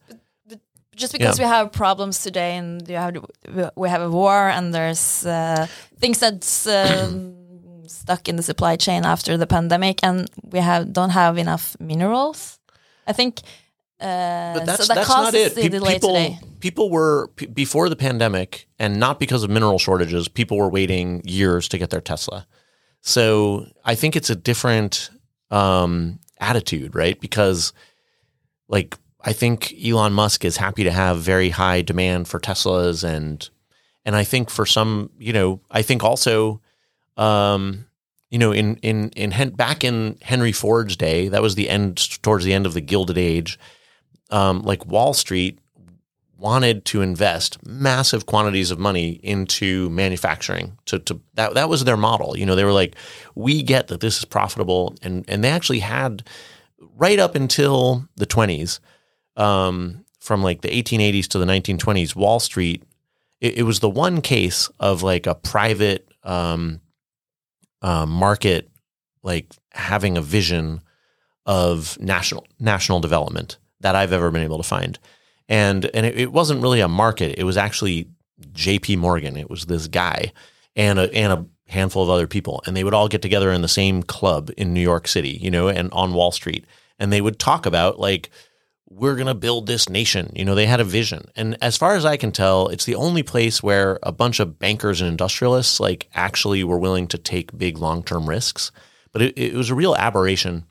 A: just because
C: Yeah.
A: we have problems today and you have we have a war and there's uh, things that um, stuck in the supply chain after the pandemic and we have don't have enough minerals i think uh,
C: But that's
A: so that
C: that's not it.
A: the
C: Pe- people
A: today
C: people were p- before the pandemic, and not because of mineral shortages. People were waiting years to get their Tesla. So I think it's a different um, attitude, right? Because like I think Elon Musk is happy to have very high demand for Teslas, and and I think for some, you know, I think also. Um, you know, in in in Hen- back in Henry Ford's day, that was the end towards the end of the Gilded Age um, like Wall Street wanted to invest massive quantities of money into manufacturing. To, to that that was their model. You know, they were like, we get that this is profitable, and and they actually had right up until the twenties, um, from like the 1880s to the 1920s, Wall Street. It, it was the one case of like a private um, uh, market, like having a vision of national national development that I've ever been able to find. And and it, it wasn't really a market. It was actually J.P. Morgan. It was this guy and a and a handful of other people, and they would all get together in the same club in New York City, you know, and on Wall Street, and they would talk about like we're going to build this nation. You know, they had a vision. And as far as I can tell, it's the only place where a bunch of bankers and industrialists like actually were willing to take big long-term risks. But it, it was a real aberration.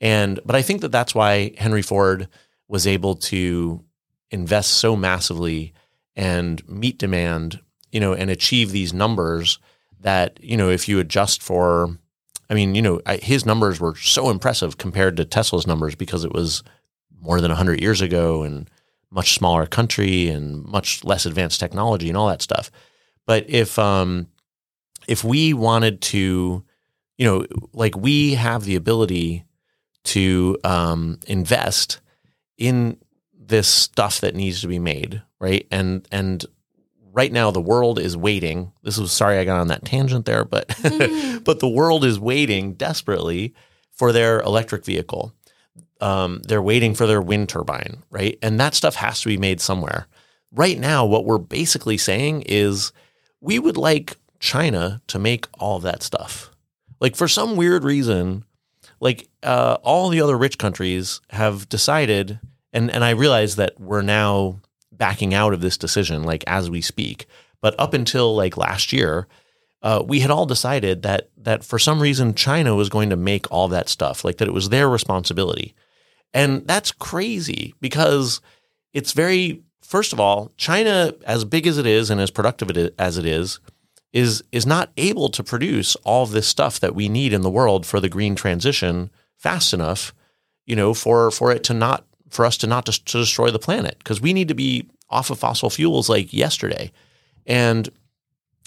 C: And but I think that that's why Henry Ford was able to invest so massively and meet demand, you know, and achieve these numbers that, you know, if you adjust for I mean, you know, his numbers were so impressive compared to Tesla's numbers because it was more than 100 years ago and much smaller country and much less advanced technology and all that stuff. But if um if we wanted to, you know, like we have the ability to um invest in this stuff that needs to be made, right? And and right now the world is waiting. This was sorry I got on that tangent there, but but the world is waiting desperately for their electric vehicle. Um, they're waiting for their wind turbine, right? And that stuff has to be made somewhere. Right now, what we're basically saying is we would like China to make all that stuff. Like for some weird reason, like uh, all the other rich countries have decided, and and I realize that we're now backing out of this decision, like as we speak. But up until like last year, uh, we had all decided that that for some reason China was going to make all that stuff, like that it was their responsibility, and that's crazy because it's very first of all, China, as big as it is and as productive as it is, is is not able to produce all this stuff that we need in the world for the green transition fast enough, you know, for for it to not for us to not just to destroy the planet because we need to be off of fossil fuels like yesterday. And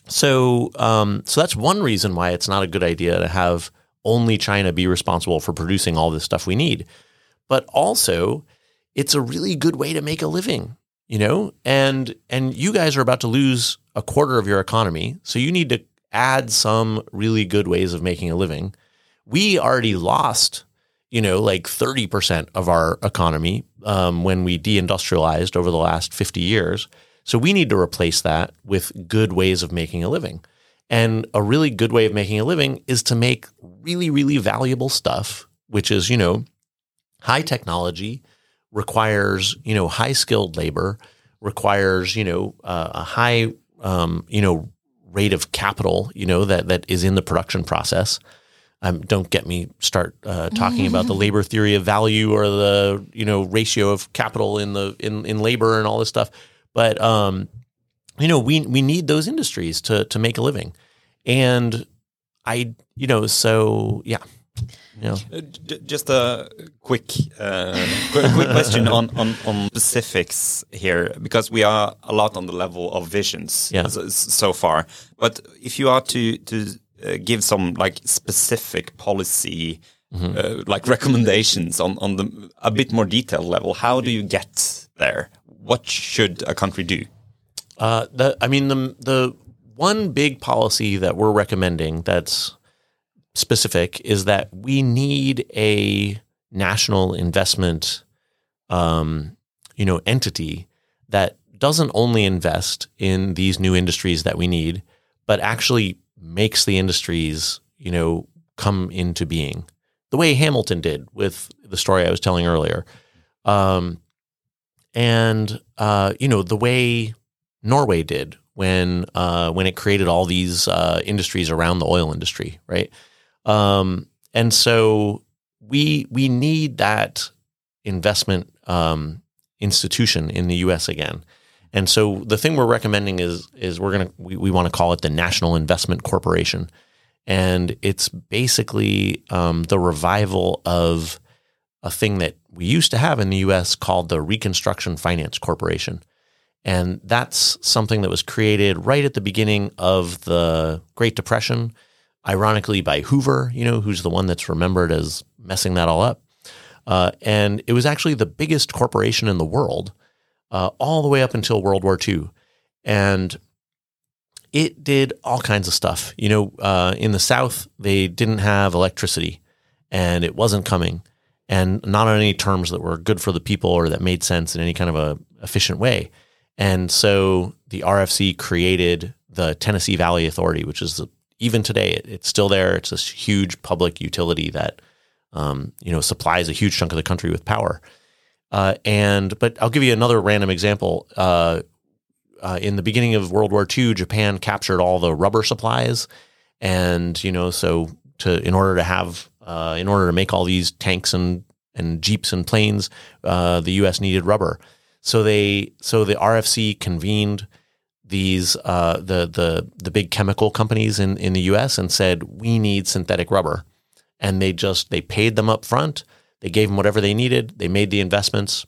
C: so, um, so that's one reason why it's not a good idea to have only China be responsible for producing all this stuff we need. But also, it's a really good way to make a living, you know. And and you guys are about to lose a quarter of your economy, so you need to add some really good ways of making a living. We already lost, you know, like thirty percent of our economy um, when we deindustrialized over the last fifty years. So we need to replace that with good ways of making a living. And a really good way of making a living is to make really, really valuable stuff, which is, you know, high technology, requires, you know, high skilled labor, requires, you know, uh, a high, um, you know, rate of capital, you know, that, that is in the production process. Um, don't get me start uh, talking about the labor theory of value or the you know ratio of capital in the in, in labor and all this stuff. But um, you know, we we need those industries to to make a living, and I you know so yeah. Know.
B: Uh, Just a quick, uh, quick, quick question on, on, on specifics here, because we are a lot on the level of visions
C: Yeah.
B: so, so far. But if you are to to uh, give some like specific policy, uh, like recommendations on on the a bit more detailed level, how do you get there? What should a country do?
C: Uh, the, I mean, the the one big policy that we're recommending that's specific is that we need a national investment, um, you know, entity that doesn't only invest in these new industries that we need, but actually makes the industries, you know, come into being the way Hamilton did with the story I was telling earlier. Um, and uh, you know the way Norway did when uh, when it created all these uh, industries around the oil industry, right? Um, and so we we need that investment um, institution in the U.S. again. And so the thing we're recommending is is we're gonna we, we want to call it the National Investment Corporation, and it's basically um, the revival of a thing that we used to have in the U.S. called the Reconstruction Finance Corporation. And that's something that was created right at the beginning of the Great Depression, ironically by Hoover, you know, who's the one that's remembered as messing that all up. Uh, and it was actually the biggest corporation in the world uh, all the way up until World War II. And it did all kinds of stuff. You know, uh, in the South, they didn't have electricity and it wasn't coming and not on any terms that were good for the people or that made sense in any kind of a efficient way. And so the RFC created the Tennessee Valley Authority, which is the, even today it, it's still there. It's this huge public utility that um, you know supplies a huge chunk of the country with power. Uh, and but I'll give you another random example. Uh, uh, in the beginning of World War II, Japan captured all the rubber supplies, and you know so to in order to have uh, in order to make all these tanks and and jeeps and planes, uh, the U.S. needed rubber. So they so the RFC convened these uh, the the the big chemical companies in in the U.S. and said we need synthetic rubber, and they just they paid them up front. They gave them whatever they needed. They made the investments,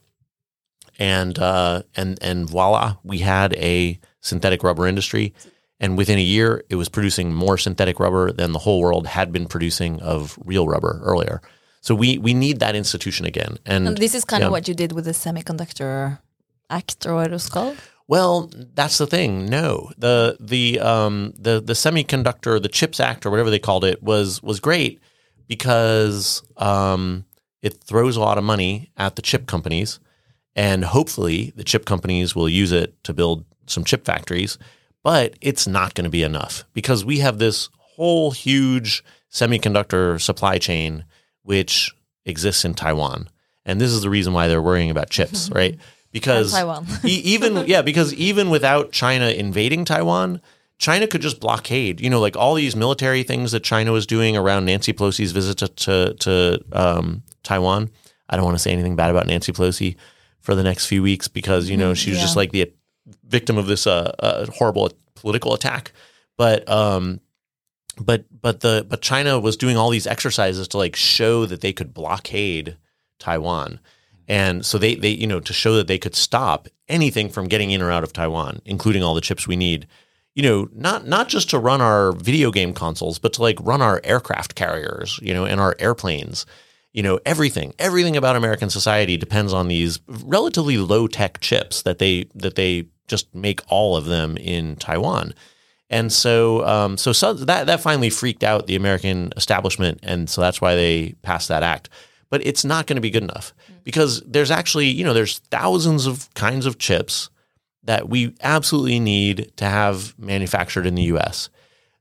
C: and uh, and and voila, we had a synthetic rubber industry. And within a year, it was producing more synthetic rubber than the whole world had been producing of real rubber earlier. So we we need that institution again. And,
A: And this is kind
C: yeah.
A: of what you did with the Semiconductor Act, or what it was called.
C: Well, that's the thing. No, the the um the the semiconductor, the Chips Act, or whatever they called it, was was great because um it throws a lot of money at the chip companies, and hopefully the chip companies will use it to build some chip factories. But it's not going to be enough because we have this whole huge semiconductor supply chain which exists in Taiwan, and this is the reason why they're worrying about chips, right? Because
A: Taiwan.
C: e- even yeah, because even without China invading Taiwan, China could just blockade. You know, like all these military things that China was doing around Nancy Pelosi's visit to to, to um, Taiwan. I don't want to say anything bad about Nancy Pelosi for the next few weeks because you know she was just like the victim of this uh, uh, horrible political attack. But um, but but the but China was doing all these exercises to like show that they could blockade Taiwan. And so they, they, you know, to show that they could stop anything from getting in or out of Taiwan, including all the chips we need, you know, not not just to run our video game consoles, but to like run our aircraft carriers, you know, and our airplanes. You know, everything, everything about American society depends on these relatively low tech chips that they that they just make all of them in Taiwan. And so, um, so, so that that finally freaked out the American establishment, and so that's why they passed that act. But it's not going to be good enough mm-hmm. because there's actually, you know, there's thousands of kinds of chips that we absolutely need to have manufactured in the U.S.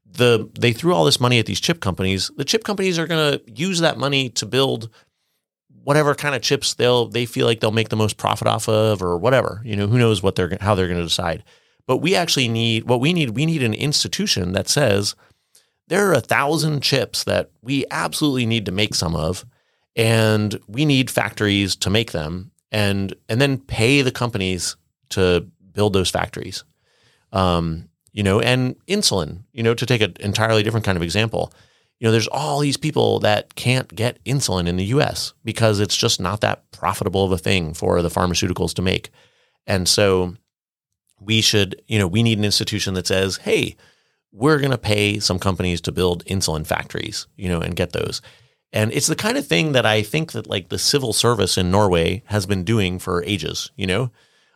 C: The they threw all this money at these chip companies. The chip companies are going to use that money to build whatever kind of chips they'll they feel like they'll make the most profit off of, or whatever. You know, who knows what they're how they're going to decide. But we actually need what we need. We need an institution that says there are a thousand chips that we absolutely need to make some of, and we need factories to make them, and and then pay the companies to build those factories. Um, you know, and insulin. You know, to take an entirely different kind of example. You know, there's all these people that can't get insulin in the U.S. because it's just not that profitable of a thing for the pharmaceuticals to make, and so we should, you know, we need an institution that says, hey, we're going to pay some companies to build insulin factories, you know, and get those. And it's the kind of thing that I think that like the civil service in Norway has been doing for ages, you know,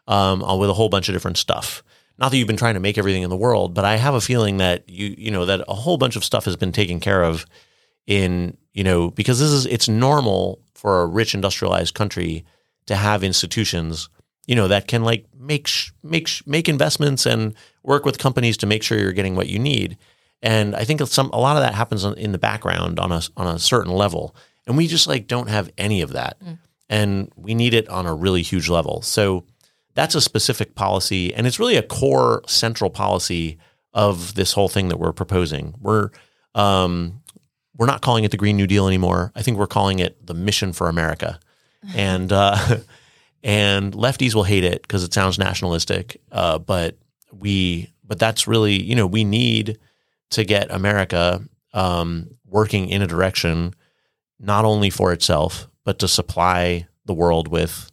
C: um, with a whole bunch of different stuff. Not that you've been trying to make everything in the world, but I have a feeling that you, you know, that a whole bunch of stuff has been taken care of in, you know, because this is, it's normal for a rich industrialized country to have institutions you know that can like make make make investments and work with companies to make sure you're getting what you need. And I think some a lot of that happens in the background on a on a certain level, and we just like don't have any of that, mm. and we need it on a really huge level. So that's a specific policy, and it's really a core central policy of this whole thing that we're proposing. We're um, we're not calling it the Green New Deal anymore. I think we're calling it the Mission for America, and uh, and lefties will hate it because it sounds nationalistic. Uh, but we, but that's really, you know, we need to get America um, working in a direction not only for itself but to supply the world with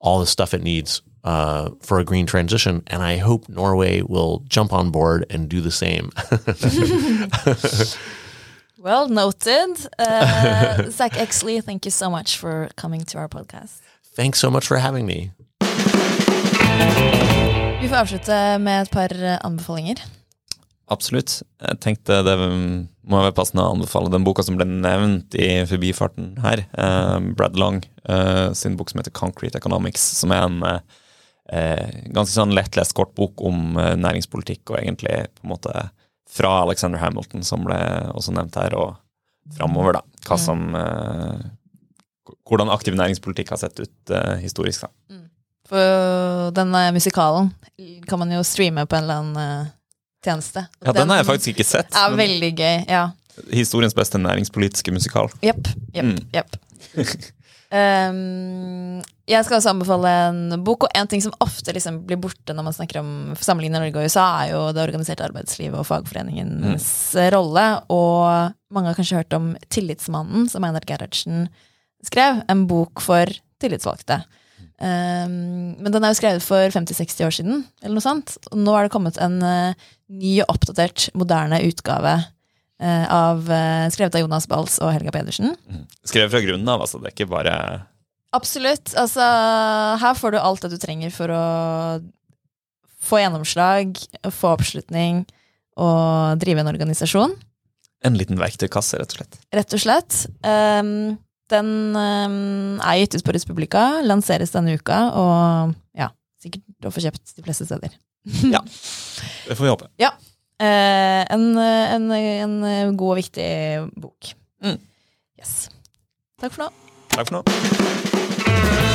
C: all the stuff it needs uh, for a green transition. And I hope Norway will jump on board and do the same.
A: well noted. Uh, Zach Exley, thank you so much for coming to our podcast.
C: Thanks so much for having me.
A: Vi får avslutte med et par eh, anbefalinger.
B: Absolutt. Jeg tenkte det må være passende å anbefale den boka som ble nevnt i forbifarten her. Eh, Brad Long eh, sin bok som heter 'Concrete Economics', som er en eh, ganske sånn lettlest kortbok om eh, næringspolitikk, og egentlig på en måte fra Alexander Hamilton, som ble også nevnt her, og framover, da. Hva som eh, hvordan aktiv næringspolitikk har sett ut uh, historisk. da. Mm.
A: For denne musikalen kan man jo streame på en eller annen tjeneste.
B: Ja, den, den, har jeg faktisk ikke sett.
A: Er veldig gøy, ja.
B: Historiens beste næringspolitiske musikal.
A: Jepp. Jepp. Mm. Jepp. um, jeg skal også anbefale en bok, og en ting som ofte liksom blir borte når man snakker om sammenligning Norge og USA, er jo det organiserte arbeidslivet og fagforeningens mm. rolle. Og mange har kanskje hørt om Tillitsmannen, som Einar Gerhardsen skrev, en bok for tillitsvalgte. Um, men den er jo skrevet for 50-60 år siden, eller noe sånt. Og nå er det kommet en uh, ny og oppdatert, moderne utgave uh, av, uh, skrevet av Jonas Bals og Helga Pedersen.
B: Mm. Skrevet fra grunnen av, altså. Det er ikke bare
A: Absolutt. Altså, her får du alt det du trenger for å få gjennomslag, få oppslutning og drive en organisasjon.
B: En liten verktøykasse, rett og slett.
A: Rett og slett. Um, den um, er gitt ut på Respublika, lanseres denne uka, og ja, sikkert å få kjøpt de fleste steder.
B: ja, det får vi håpe.
A: Ja. Uh, en, en, en, god og viktig bok. Mm. Yes. Takk for nå.
B: Takk for nå.